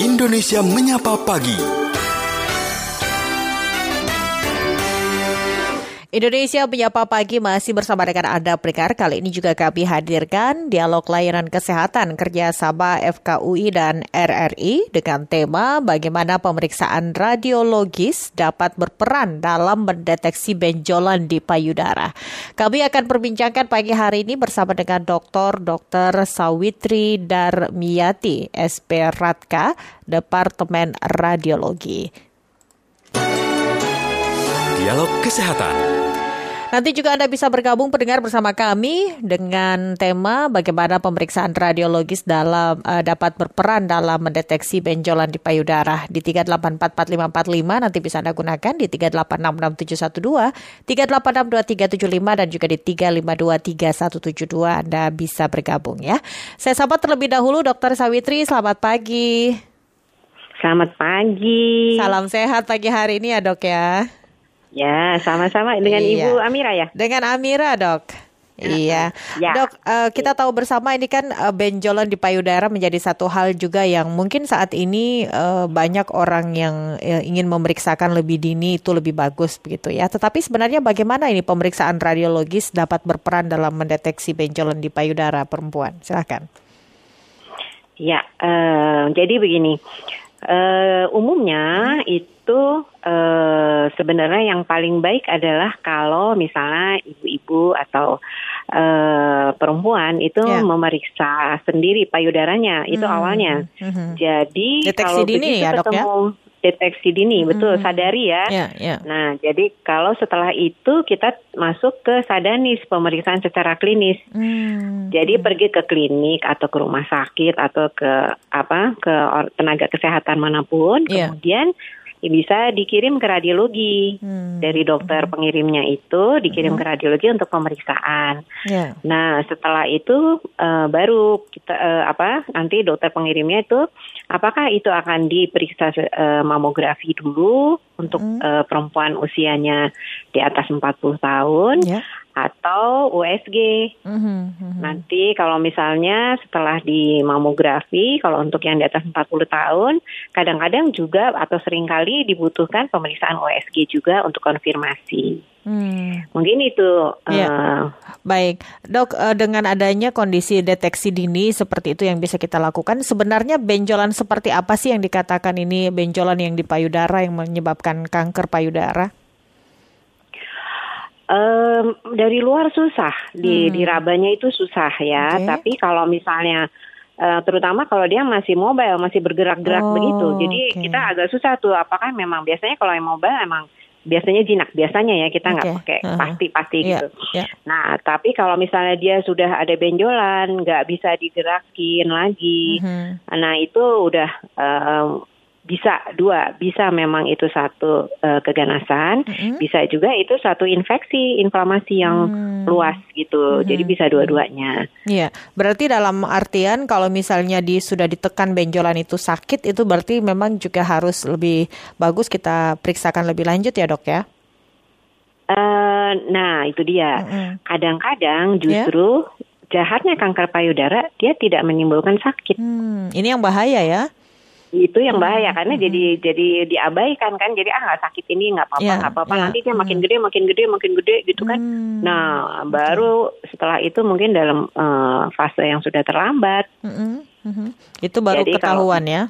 Indonesia Menyapa Pagi. Indonesia Menyapa Pagi masih bersama dengan Anda Prekar. Kali ini juga kami hadirkan dialog layanan kesehatan kerjasama FKUI dan RRI dengan tema bagaimana pemeriksaan radiologis dapat berperan dalam mendeteksi benjolan di payudara. Kami akan perbincangkan pagi hari ini bersama dengan Dr. Dr. Sawitri Darmiyati, SP Ratka, Departemen Radiologi. Dialog Kesehatan. Nanti juga Anda bisa bergabung pendengar bersama kami dengan tema bagaimana pemeriksaan radiologis dalam uh, dapat berperan dalam mendeteksi benjolan di payudara di 3844545 nanti bisa Anda gunakan di 3866712, 3862375 dan juga di 3523172 Anda bisa bergabung ya. Saya sapa terlebih dahulu Dokter Sawitri, selamat pagi. Selamat pagi. Salam sehat pagi hari ini ya dok ya. Ya, sama-sama dengan iya. Ibu Amira ya. Dengan Amira, Dok. Iya, ya. dok. Uh, kita tahu bersama ini kan uh, benjolan di payudara menjadi satu hal juga yang mungkin saat ini uh, banyak orang yang uh, ingin memeriksakan lebih dini itu lebih bagus begitu ya. Tetapi sebenarnya bagaimana ini pemeriksaan radiologis dapat berperan dalam mendeteksi benjolan di payudara perempuan? Silahkan. Ya, uh, jadi begini. Uh, umumnya itu uh, sebenarnya yang paling baik adalah kalau misalnya ibu-ibu atau uh, perempuan itu yeah. memeriksa sendiri payudaranya itu hmm. awalnya. Hmm. Jadi Deteksi kalau dini ya, ketemu, dok ya? Deteksi dini, hmm. betul sadari ya. Yeah, yeah. Nah, jadi kalau setelah itu kita masuk ke sadanis pemeriksaan secara klinis. Hmm. Jadi pergi ke klinik atau ke rumah sakit atau ke apa ke tenaga kesehatan mana pun, yeah. kemudian bisa dikirim ke radiologi hmm. dari dokter hmm. pengirimnya itu dikirim hmm. ke radiologi untuk pemeriksaan. Yeah. Nah setelah itu uh, baru kita uh, apa nanti dokter pengirimnya itu apakah itu akan diperiksa uh, mamografi dulu untuk hmm. uh, perempuan usianya di atas 40 tahun. Yeah atau USG. Mm-hmm, mm-hmm. Nanti kalau misalnya setelah di mamografi, kalau untuk yang di atas 40 tahun, kadang-kadang juga atau sering kali dibutuhkan pemeriksaan USG juga untuk konfirmasi. Hmm. Mungkin itu. Ya. Uh, Baik, dok. Uh, dengan adanya kondisi deteksi dini seperti itu yang bisa kita lakukan, sebenarnya benjolan seperti apa sih yang dikatakan ini benjolan yang di payudara yang menyebabkan kanker payudara? Um, dari luar susah di hmm. di rabanya itu susah ya. Okay. Tapi kalau misalnya uh, terutama kalau dia masih mobile masih bergerak-gerak oh, begitu, jadi okay. kita agak susah tuh. Apakah memang biasanya kalau yang mobile emang biasanya jinak biasanya ya kita nggak okay. pakai uh-huh. pasti-pasti yeah. gitu. Yeah. Nah tapi kalau misalnya dia sudah ada benjolan nggak bisa digerakin lagi, uh-huh. nah itu udah uh, bisa dua bisa memang itu satu uh, keganasan mm-hmm. bisa juga itu satu infeksi inflamasi yang mm. luas gitu mm-hmm. jadi bisa dua-duanya Iya berarti dalam artian kalau misalnya di sudah ditekan benjolan itu sakit itu berarti memang juga harus lebih bagus kita periksakan lebih lanjut ya dok ya uh, nah itu dia mm-hmm. kadang-kadang justru yeah. jahatnya kanker payudara dia tidak menimbulkan sakit hmm, ini yang bahaya ya itu yang bahaya karena hmm. jadi jadi diabaikan kan jadi ah nggak sakit ini nggak apa-apa ya, nggak yeah, apa-apa yeah. nanti dia makin hmm. gede makin gede makin gede gitu kan hmm. nah baru setelah itu mungkin dalam uh, fase yang sudah terlambat hmm. Hmm. itu baru jadi ketahuan kalau, ya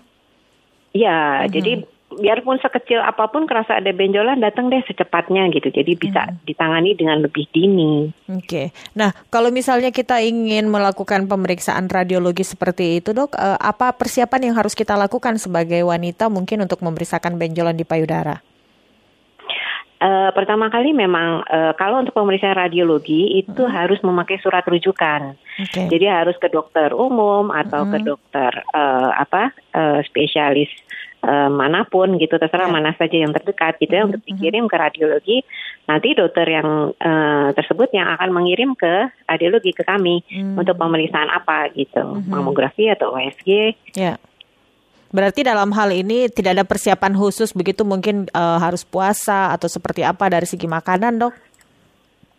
ya hmm. jadi biarpun sekecil apa pun kerasa ada benjolan datang deh secepatnya gitu. Jadi bisa hmm. ditangani dengan lebih dini. Oke. Okay. Nah, kalau misalnya kita ingin melakukan pemeriksaan radiologi seperti itu, Dok, eh, apa persiapan yang harus kita lakukan sebagai wanita mungkin untuk memeriksakan benjolan di payudara? Uh, pertama kali memang uh, kalau untuk pemeriksaan radiologi itu hmm. harus memakai surat rujukan. Okay. Jadi harus ke dokter umum atau hmm. ke dokter uh, apa uh, spesialis uh, mana pun gitu terserah yeah. mana saja yang terdekat gitu ya mm -hmm. untuk dikirim ke radiologi nanti dokter yang uh, tersebut yang akan mengirim ke radiologi ke kami mm -hmm. untuk pemeriksaan apa gitu mm -hmm. mamografi atau USG yeah. Berarti dalam hal ini tidak ada persiapan khusus begitu mungkin uh, harus puasa atau seperti apa dari segi makanan dok?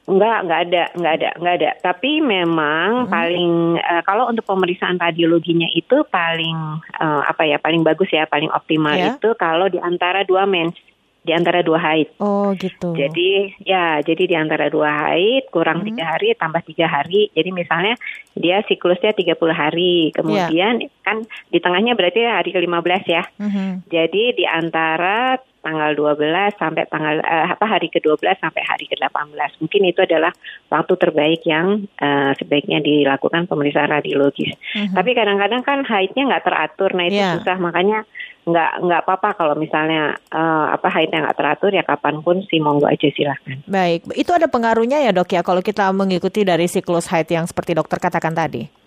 Enggak, enggak ada, enggak ada, enggak ada. Tapi memang hmm. paling uh, kalau untuk pemeriksaan radiologinya itu paling uh, apa ya, paling bagus ya, paling optimal yeah. itu kalau di antara dua mens di antara dua haid. Oh gitu. Jadi ya, jadi di antara dua haid kurang hmm. tiga hari tambah tiga hari. Jadi misalnya dia siklusnya 30 hari, kemudian yeah. kan di tengahnya berarti hari ke-15 ya. Hmm. Jadi di antara tanggal 12 sampai tanggal uh, apa hari ke-12 sampai hari ke-18. Mungkin itu adalah waktu terbaik yang uh, sebaiknya dilakukan pemeriksaan radiologis. Mm-hmm. Tapi kadang-kadang kan haidnya nggak teratur, nah itu yeah. susah makanya nggak nggak apa-apa kalau misalnya uh, apa haidnya nggak teratur ya kapan pun sih monggo aja silahkan. Baik, itu ada pengaruhnya ya dok ya kalau kita mengikuti dari siklus haid yang seperti dokter katakan tadi.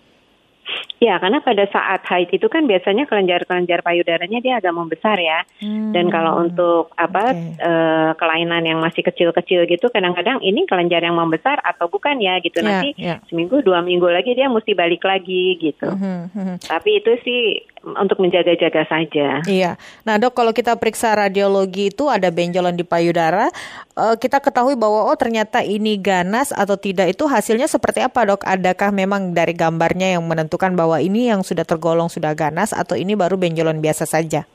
Ya, karena pada saat haid itu kan biasanya kelenjar-kelenjar payudaranya dia agak membesar ya. Hmm. Dan kalau untuk apa okay. uh, eh, kelainan yang masih kecil-kecil gitu, kadang-kadang ini kelenjar yang membesar atau bukan ya gitu. Yeah, Nanti yeah. seminggu dua minggu lagi dia mesti balik lagi gitu. Hmm, hmm. Tapi itu sih untuk menjaga-jaga saja. Iya. Nah dok, kalau kita periksa radiologi itu ada benjolan di payudara, uh, kita ketahui bahwa oh ternyata ini ganas atau tidak itu hasilnya seperti apa dok? Adakah memang dari gambarnya yang menentukan bahwa bahwa ini yang sudah tergolong sudah ganas atau ini baru benjolan biasa saja?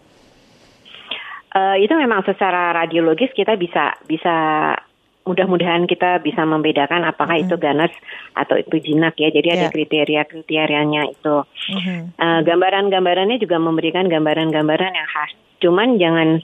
Uh, itu memang secara radiologis kita bisa bisa mudah-mudahan kita bisa membedakan apakah mm -hmm. itu ganas atau itu jinak ya. Jadi yeah. ada ya. kriteria-kriterianya itu. Mm -hmm. uh, gambaran-gambarannya juga memberikan gambaran-gambaran yang khas. Cuman jangan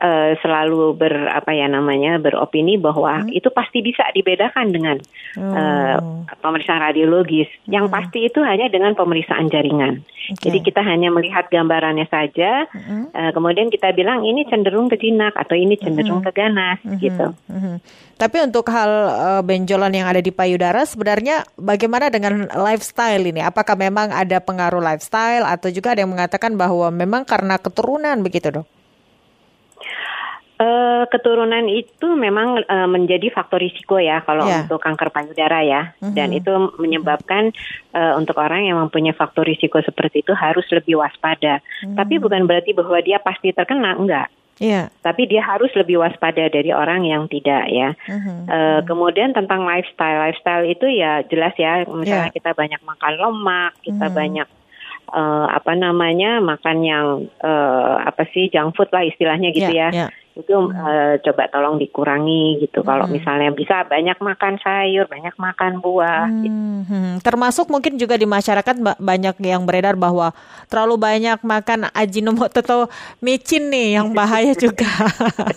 uh, selalu ber apa ya namanya beropini bahwa hmm. itu pasti bisa dibedakan dengan hmm. uh, pemeriksaan radiologis. Hmm. Yang pasti itu hanya dengan pemeriksaan jaringan. Okay. Jadi kita hanya melihat gambarannya saja, hmm. uh, kemudian kita bilang ini cenderung ke jinak atau ini cenderung hmm. ke ganas hmm. gitu. Hmm. Tapi untuk hal uh, benjolan yang ada di payudara sebenarnya bagaimana dengan lifestyle ini? Apakah memang ada pengaruh lifestyle atau juga ada yang mengatakan bahwa memang karena keturunan begitu dok? Uh, keturunan itu memang uh, menjadi faktor risiko ya kalau yeah. untuk kanker payudara ya, mm-hmm. dan itu menyebabkan uh, untuk orang yang mempunyai faktor risiko seperti itu harus lebih waspada. Mm-hmm. Tapi bukan berarti bahwa dia pasti terkena, enggak. Yeah. Tapi dia harus lebih waspada dari orang yang tidak ya. Mm-hmm. Uh, kemudian tentang lifestyle, lifestyle itu ya jelas ya, misalnya yeah. kita banyak makan lemak, kita mm-hmm. banyak uh, apa namanya makan yang uh, apa sih junk food lah istilahnya gitu yeah, ya. Yeah itu uh, coba tolong dikurangi gitu. Hmm. Kalau misalnya bisa banyak makan sayur, banyak makan buah. Hmm. Gitu. Hmm. Termasuk mungkin juga di masyarakat banyak yang beredar bahwa terlalu banyak makan ajinomoto atau micin nih yang bahaya juga.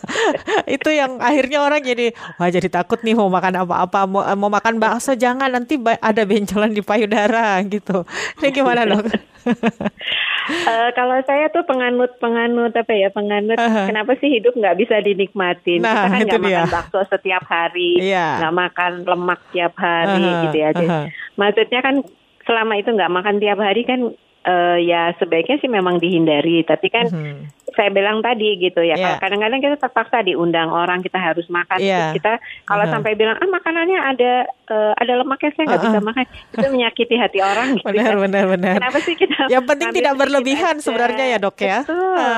itu yang akhirnya orang jadi wah jadi takut nih mau makan apa-apa mau, mau makan bakso jangan nanti ada benjolan di payudara gitu. Ini gimana dok? uh, kalau saya tuh penganut penganut apa ya penganut uh -huh. kenapa sih hidup nggak bisa dinikmatin nah, kita kan nggak makan bakso setiap hari iya. nggak yeah. makan lemak tiap hari uh -huh. gitu ya uh -huh. maksudnya kan selama itu nggak makan tiap hari kan uh, ya sebaiknya sih memang dihindari tapi kan -huh saya bilang tadi gitu ya. Yeah. Kadang-kadang kita terpaksa diundang orang kita harus makan. Yeah. kita kalau uh -huh. sampai bilang ah makanannya ada uh, ada lemaknya saya nggak uh -huh. bisa makan itu menyakiti hati orang. Gitu benar, ya. benar, benar. Kenapa sih kita? Yang penting tidak berlebihan aja. sebenarnya ya dok ya. Betul,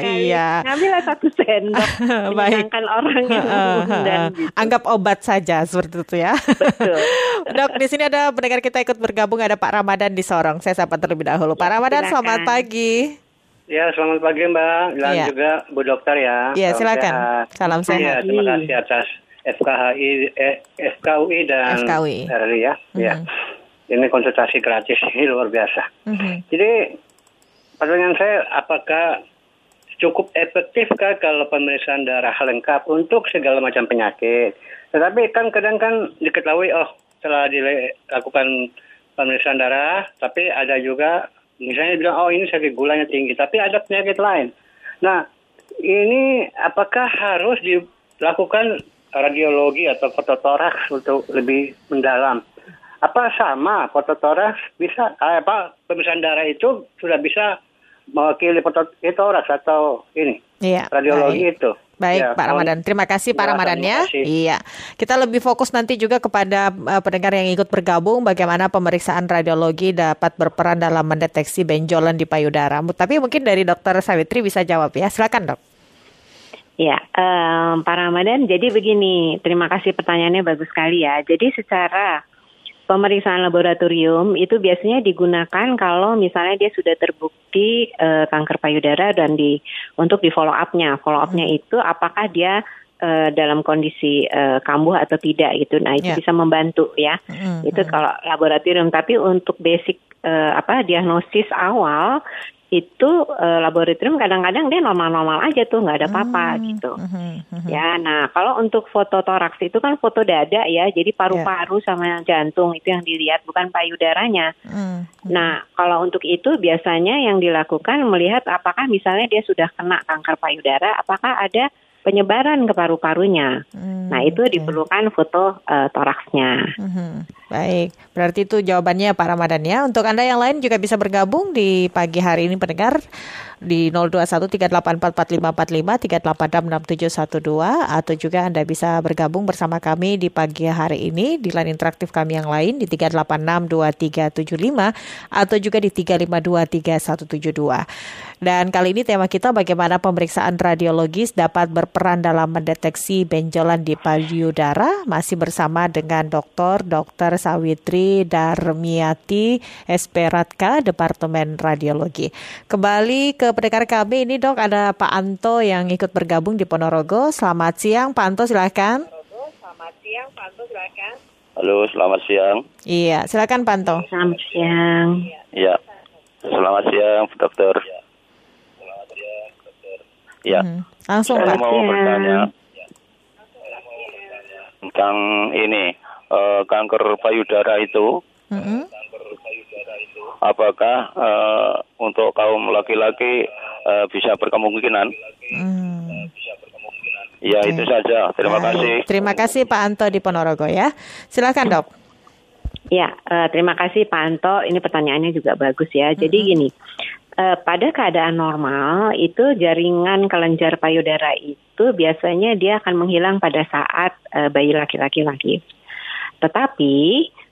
Iya. Ngambillah satu sendok. Menyenangkan orang yang uh -huh. gitu. Anggap obat saja seperti itu ya. Betul. dok di sini ada pendengar kita ikut bergabung ada Pak Ramadan di Sorong. Saya sapa terlebih dahulu. Pak ya, Ramadan silakan. selamat pagi. Ya, selamat pagi Mbak. Dan ya. juga Bu Dokter ya. Iya, silakan. Sehat. Salam sehat. Ya, terima kasih atas FKHI, eh, FKUI dan FKUI. RRI ya. Mm -hmm. ya. Ini konsultasi gratis ini luar biasa. Mm -hmm. Jadi pertanyaan saya, apakah cukup efektifkah kalau pemeriksaan darah lengkap untuk segala macam penyakit? Tetapi kan kadang kan diketahui, oh setelah dilakukan pemeriksaan darah, tapi ada juga Misalnya bilang, oh ini sakit gulanya tinggi, tapi ada penyakit lain. Nah, ini apakah harus dilakukan radiologi atau fototoraks untuk lebih mendalam? Apa sama fototoraks bisa, eh, apa pemeriksaan darah itu sudah bisa mewakili fototoraks atau ini iya, radiologi baik. itu? Baik ya, Pak Ramadan, terima kasih Pak ya, Ramadan ya. Iya, kita lebih fokus nanti juga kepada uh, pendengar yang ikut bergabung bagaimana pemeriksaan radiologi dapat berperan dalam mendeteksi benjolan di payudara. Tapi mungkin dari Dokter Sawitri bisa jawab ya, silakan dok. Ya, um, Pak Ramadan, jadi begini, terima kasih pertanyaannya bagus sekali ya. Jadi secara pemeriksaan laboratorium itu biasanya digunakan kalau misalnya dia sudah terbukti uh, kanker payudara dan di untuk di follow up-nya. Follow up-nya hmm. itu apakah dia uh, dalam kondisi uh, kambuh atau tidak gitu. Nah, itu yeah. bisa membantu ya. Mm -hmm. Itu kalau laboratorium, tapi untuk basic uh, apa diagnosis awal itu uh, laboratorium kadang-kadang dia normal-normal aja tuh nggak ada apa-apa hmm, gitu hmm, hmm, ya nah kalau untuk foto toraks itu kan foto dada ya jadi paru-paru yeah. sama jantung itu yang dilihat bukan payudaranya hmm, hmm. nah kalau untuk itu biasanya yang dilakukan melihat apakah misalnya dia sudah kena kanker payudara apakah ada penyebaran ke paru-parunya. Hmm, nah itu okay. diperlukan foto uh, toraksnya. Hmm, baik, berarti itu jawabannya Pak Ramadan ya. Untuk anda yang lain juga bisa bergabung di pagi hari ini pendengar di 0213844545 3866712 atau juga Anda bisa bergabung bersama kami di pagi hari ini di line interaktif kami yang lain di 3862375 atau juga di 3523172. Dan kali ini tema kita bagaimana pemeriksaan radiologis dapat berperan dalam mendeteksi benjolan di payudara masih bersama dengan Dr. Dr. Sawitri Darmiati Esperatka Departemen Radiologi. Kembali ke pendengar kami ini dok ada Pak Anto yang ikut bergabung di Ponorogo. Selamat siang Pak Anto silakan. Selamat siang Pak Anto silakan. Halo selamat siang. Iya silakan Pak Anto. Selamat siang. Iya selamat siang dokter. Iya. Hmm. Langsung Pak. mau bertanya tentang ini uh, kanker payudara itu. Mm -hmm apakah uh, untuk kaum laki-laki uh, bisa berkemungkinan? Hmm. Ya okay. itu saja. Terima Baik. kasih. Terima kasih Pak Anto di Ponorogo ya. Silakan dok. Ya, uh, terima kasih Pak Anto. Ini pertanyaannya juga bagus ya. Jadi -hmm. gini, uh, pada keadaan normal itu jaringan kelenjar payudara itu biasanya dia akan menghilang pada saat uh, bayi laki-laki lagi. Tetapi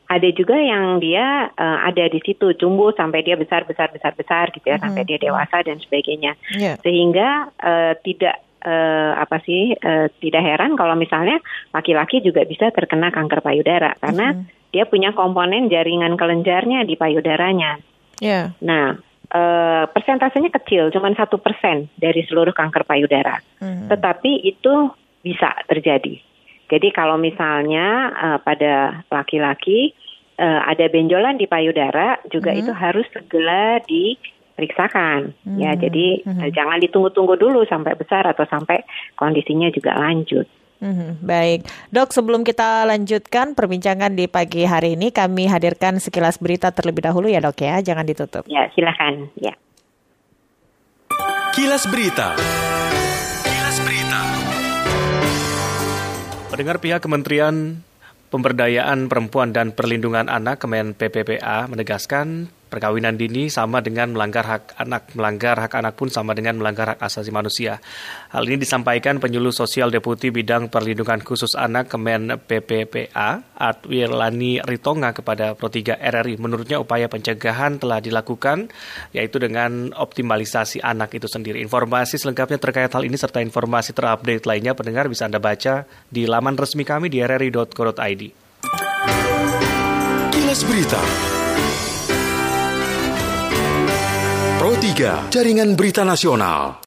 ada juga yang dia uh, ada di situ tumbuh sampai dia besar besar besar besar gitu ya mm -hmm. sampai dia dewasa dan sebagainya yeah. sehingga uh, tidak uh, apa sih uh, tidak heran kalau misalnya laki-laki juga bisa terkena kanker payudara karena mm -hmm. dia punya komponen jaringan kelenjarnya di payudaranya. Yeah. Nah uh, persentasenya kecil, cuma satu persen dari seluruh kanker payudara. Mm -hmm. Tetapi itu bisa terjadi. Jadi kalau misalnya uh, pada laki-laki uh, ada benjolan di payudara juga hmm. itu harus segera diperiksakan hmm. ya. Jadi hmm. uh, jangan ditunggu-tunggu dulu sampai besar atau sampai kondisinya juga lanjut. Hmm, baik, dok. Sebelum kita lanjutkan perbincangan di pagi hari ini, kami hadirkan sekilas berita terlebih dahulu ya, dok ya. Jangan ditutup. Ya, silakan. Ya. Kilas Berita. Pendengar pihak Kementerian Pemberdayaan Perempuan dan Perlindungan Anak Kemen PPPA menegaskan Perkawinan dini sama dengan melanggar hak anak, melanggar hak anak pun sama dengan melanggar hak asasi manusia. Hal ini disampaikan penyuluh sosial Deputi Bidang Perlindungan Khusus Anak Kemen PPPA, Atwilani Ritonga kepada Pro3 RRI. Menurutnya upaya pencegahan telah dilakukan, yaitu dengan optimalisasi anak itu sendiri. Informasi selengkapnya terkait hal ini serta informasi terupdate lainnya pendengar bisa Anda baca di laman resmi kami di rri.co.id. Kilas Berita 3, Jaringan Berita Nasional.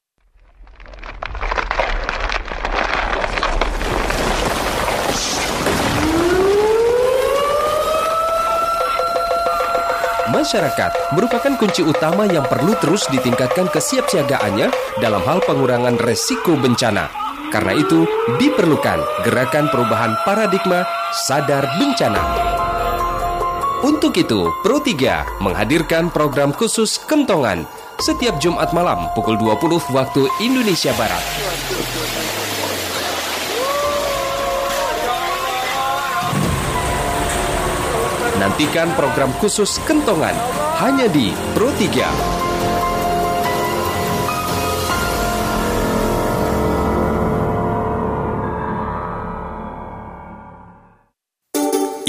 Masyarakat merupakan kunci utama yang perlu terus ditingkatkan kesiapsiagaannya dalam hal pengurangan resiko bencana. Karena itu, diperlukan gerakan perubahan paradigma sadar bencana. Untuk itu, Pro 3 menghadirkan program khusus Kentongan setiap Jumat malam pukul 20 waktu Indonesia Barat. Nantikan program khusus Kentongan hanya di Pro 3.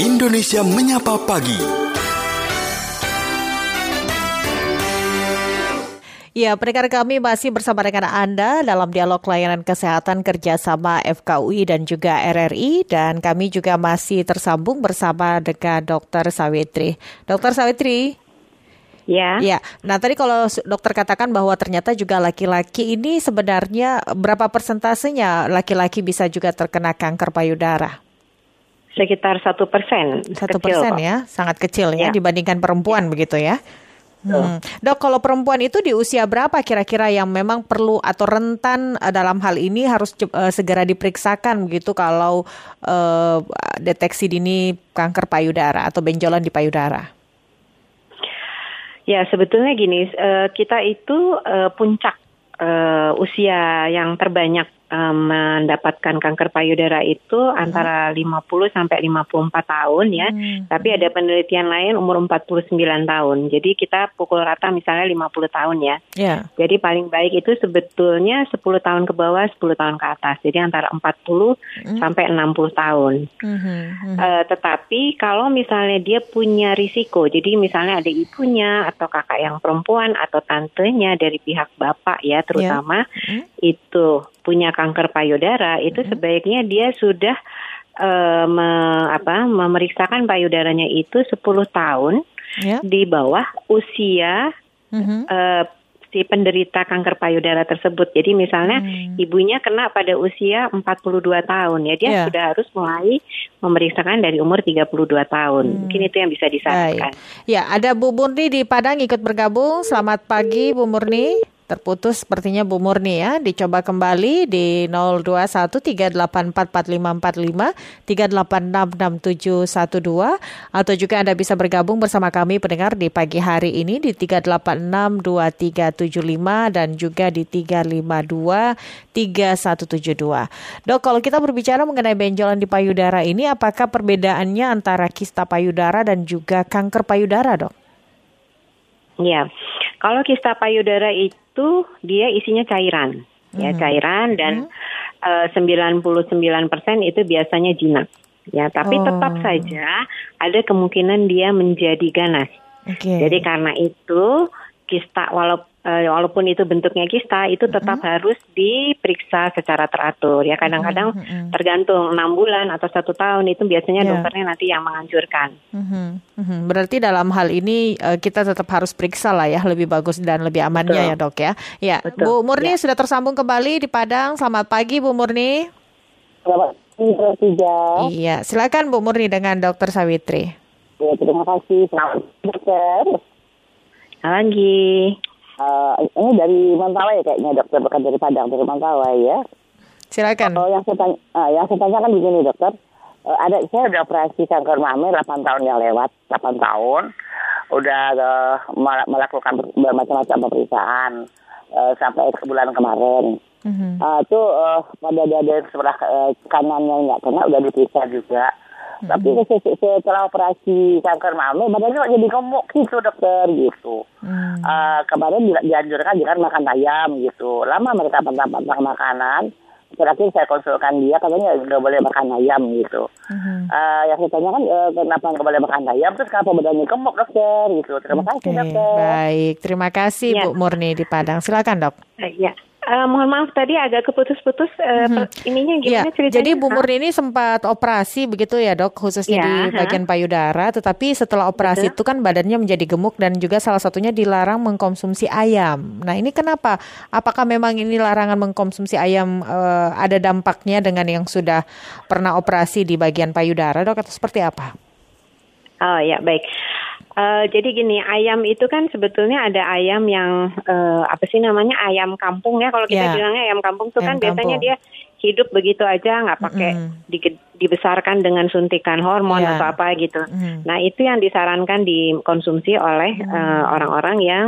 Indonesia Menyapa Pagi. Ya, pendengar kami masih bersama dengan Anda dalam dialog layanan kesehatan kerjasama FKUI dan juga RRI dan kami juga masih tersambung bersama dengan Dr. Sawitri. Dr. Sawitri. Ya. Ya. Nah, tadi kalau dokter katakan bahwa ternyata juga laki-laki ini sebenarnya berapa persentasenya laki-laki bisa juga terkena kanker payudara? Sekitar satu persen. Satu persen ya, sangat kecil ya, ya dibandingkan perempuan ya. begitu ya. Hmm. Dok, kalau perempuan itu di usia berapa kira-kira yang memang perlu atau rentan uh, dalam hal ini harus uh, segera diperiksakan begitu kalau uh, deteksi dini kanker payudara atau benjolan di payudara? Ya, sebetulnya gini, uh, kita itu uh, puncak uh, usia yang terbanyak mendapatkan kanker payudara itu hmm. antara 50 sampai 54 tahun ya. Hmm. Tapi ada penelitian lain umur 49 tahun. Jadi kita pukul rata misalnya 50 tahun ya. Yeah. Jadi paling baik itu sebetulnya 10 tahun ke bawah, 10 tahun ke atas. Jadi antara 40 hmm. sampai 60 tahun. Hmm. Hmm. Uh, tetapi kalau misalnya dia punya risiko, jadi misalnya ada ibunya atau kakak yang perempuan atau tantenya dari pihak bapak ya terutama yeah. hmm. itu punya kanker payudara itu mm-hmm. sebaiknya dia sudah uh, me, apa memeriksakan payudaranya itu 10 tahun yeah. di bawah usia mm-hmm. uh, si penderita kanker payudara tersebut. Jadi misalnya hmm. ibunya kena pada usia 42 tahun ya dia yeah. sudah harus mulai memeriksakan dari umur 32 tahun. Hmm. Mungkin itu yang bisa disarankan. Ya, ada Bu Murni di Padang ikut bergabung. Selamat pagi Bu Murni terputus sepertinya Bu Murni ya. Dicoba kembali di 0213844545 3866712 atau juga Anda bisa bergabung bersama kami pendengar di pagi hari ini di 3862375 dan juga di 3523172. Dok, kalau kita berbicara mengenai benjolan di payudara ini apakah perbedaannya antara kista payudara dan juga kanker payudara, Dok? Ya. Kalau kista payudara itu dia isinya cairan, ya, hmm. ya cairan dan hmm. uh, 99% itu biasanya jinak. Ya, tapi oh. tetap saja ada kemungkinan dia menjadi ganas. Okay. Jadi karena itu kista walaupun uh, walaupun itu bentuknya kista itu tetap mm-hmm. harus diperiksa secara teratur ya kadang-kadang mm-hmm. tergantung enam bulan atau satu tahun itu biasanya yeah. dokternya nanti yang menganjurkan. Mm-hmm. Mm-hmm. Berarti dalam hal ini uh, kita tetap harus periksa lah ya lebih bagus dan lebih amannya Betul. ya dok ya. Ya Betul. Bu Murni ya. sudah tersambung kembali di Padang. Selamat pagi Bu Murni. Selamat pagi Iya silakan Bu Murni dengan Dokter Sawitri. Ya terima kasih. Selamat dokter. Lagi. Uh, ini dari Mentawai kayaknya dokter bukan dari Padang dari Mentawai ya. Silakan. Oh yang saya tanya, uh, yang saya tanyakan begini dokter, uh, ada saya udah operasi kanker mami 8 tahun yang lewat, 8 tahun, udah uh, melakukan bermacam-macam pemeriksaan uh, sampai ke bulan kemarin. Mm-hmm. Uh, itu uh, pada dada sebelah uh, kanannya nggak kena udah diperiksa juga. Hmm. Tapi setelah operasi kanker mami badannya kok jadi gemuk gitu dokter gitu. Hmm. Uh, kemarin dianjurkan jangan makan ayam gitu. Lama mereka pantang-pantang makanan. Terakhir saya konsulkan dia katanya nggak boleh makan ayam gitu. Hmm. Uh, yang saya tanya kan uh, kenapa nggak boleh makan ayam terus kenapa badannya gemuk dokter gitu. Terima okay. kasih dokter. Baik, terima kasih ya. Bu Murni di Padang. Silakan dok. Uh, ya. Uh, mohon maaf tadi agak keputus-putus uh, mm-hmm. ininya gimana ya, ceritanya? Jadi Bu Murni ini sempat operasi begitu ya dok, khususnya ya, di bagian payudara. Tetapi setelah operasi Betul. itu kan badannya menjadi gemuk dan juga salah satunya dilarang mengkonsumsi ayam. Nah ini kenapa? Apakah memang ini larangan mengkonsumsi ayam uh, ada dampaknya dengan yang sudah pernah operasi di bagian payudara dok atau seperti apa? Oh ya baik. Uh, jadi gini, ayam itu kan sebetulnya ada ayam yang uh, apa sih namanya ayam kampung ya. Kalau kita yeah. bilangnya ayam kampung itu kan kampung. biasanya dia hidup begitu aja, nggak pakai mm di, dibesarkan dengan suntikan hormon yeah. atau apa gitu. Mm. Nah itu yang disarankan dikonsumsi oleh mm. uh, orang-orang yang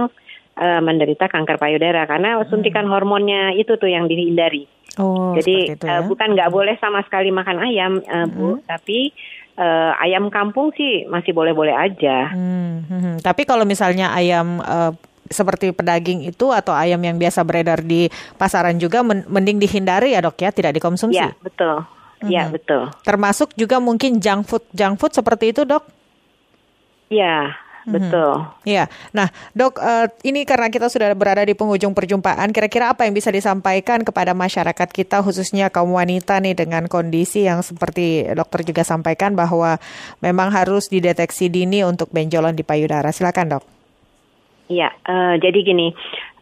uh, menderita kanker payudara karena suntikan mm. hormonnya itu tuh yang dihindari. Oh, Jadi itu ya? uh, bukan nggak boleh sama sekali makan ayam, uh, bu, mm. tapi uh, ayam kampung sih masih boleh-boleh aja. Hmm, hmm, hmm. Tapi kalau misalnya ayam uh, seperti pedaging itu atau ayam yang biasa beredar di pasaran juga mending dihindari ya dok ya, tidak dikonsumsi. Ya betul, hmm. ya betul. Termasuk juga mungkin junk food, junk food seperti itu dok? Ya, betul. Ya, nah dok, uh, ini karena kita sudah berada di penghujung perjumpaan, kira-kira apa yang bisa disampaikan kepada masyarakat kita, khususnya kaum wanita nih dengan kondisi yang seperti dokter juga sampaikan bahwa memang harus dideteksi dini untuk benjolan di payudara. Silakan dok. Ya, uh, jadi gini,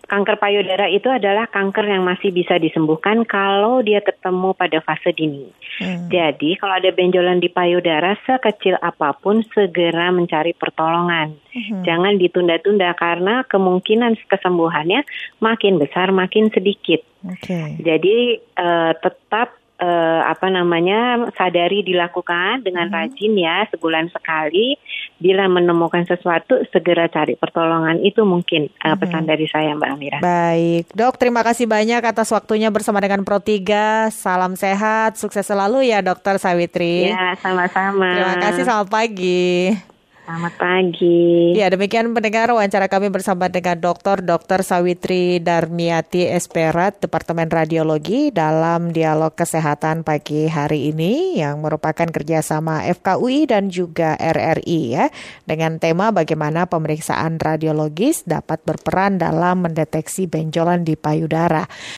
kanker payudara itu adalah kanker yang masih bisa disembuhkan kalau dia ketemu pada fase dini. Hmm. Jadi kalau ada benjolan di payudara sekecil apa pun segera mencari pertolongan. Hmm. Jangan ditunda-tunda karena kemungkinan kesembuhannya makin besar makin sedikit. Okay. Jadi uh, tetap uh, apa namanya sadari dilakukan dengan hmm. rajin ya sebulan sekali. Bila menemukan sesuatu segera cari pertolongan itu mungkin uh, pesan dari saya Mbak Amira. Baik, Dok, terima kasih banyak atas waktunya bersama dengan Pro 3. Salam sehat, sukses selalu ya Dokter Sawitri. Ya, sama-sama. Terima kasih, selamat pagi. Selamat pagi. Ya, demikian pendengar wawancara kami bersama dengan Dr. Dr. Sawitri Darmiati Esperat, Departemen Radiologi dalam dialog kesehatan pagi hari ini yang merupakan kerjasama FKUI dan juga RRI ya, dengan tema bagaimana pemeriksaan radiologis dapat berperan dalam mendeteksi benjolan di payudara.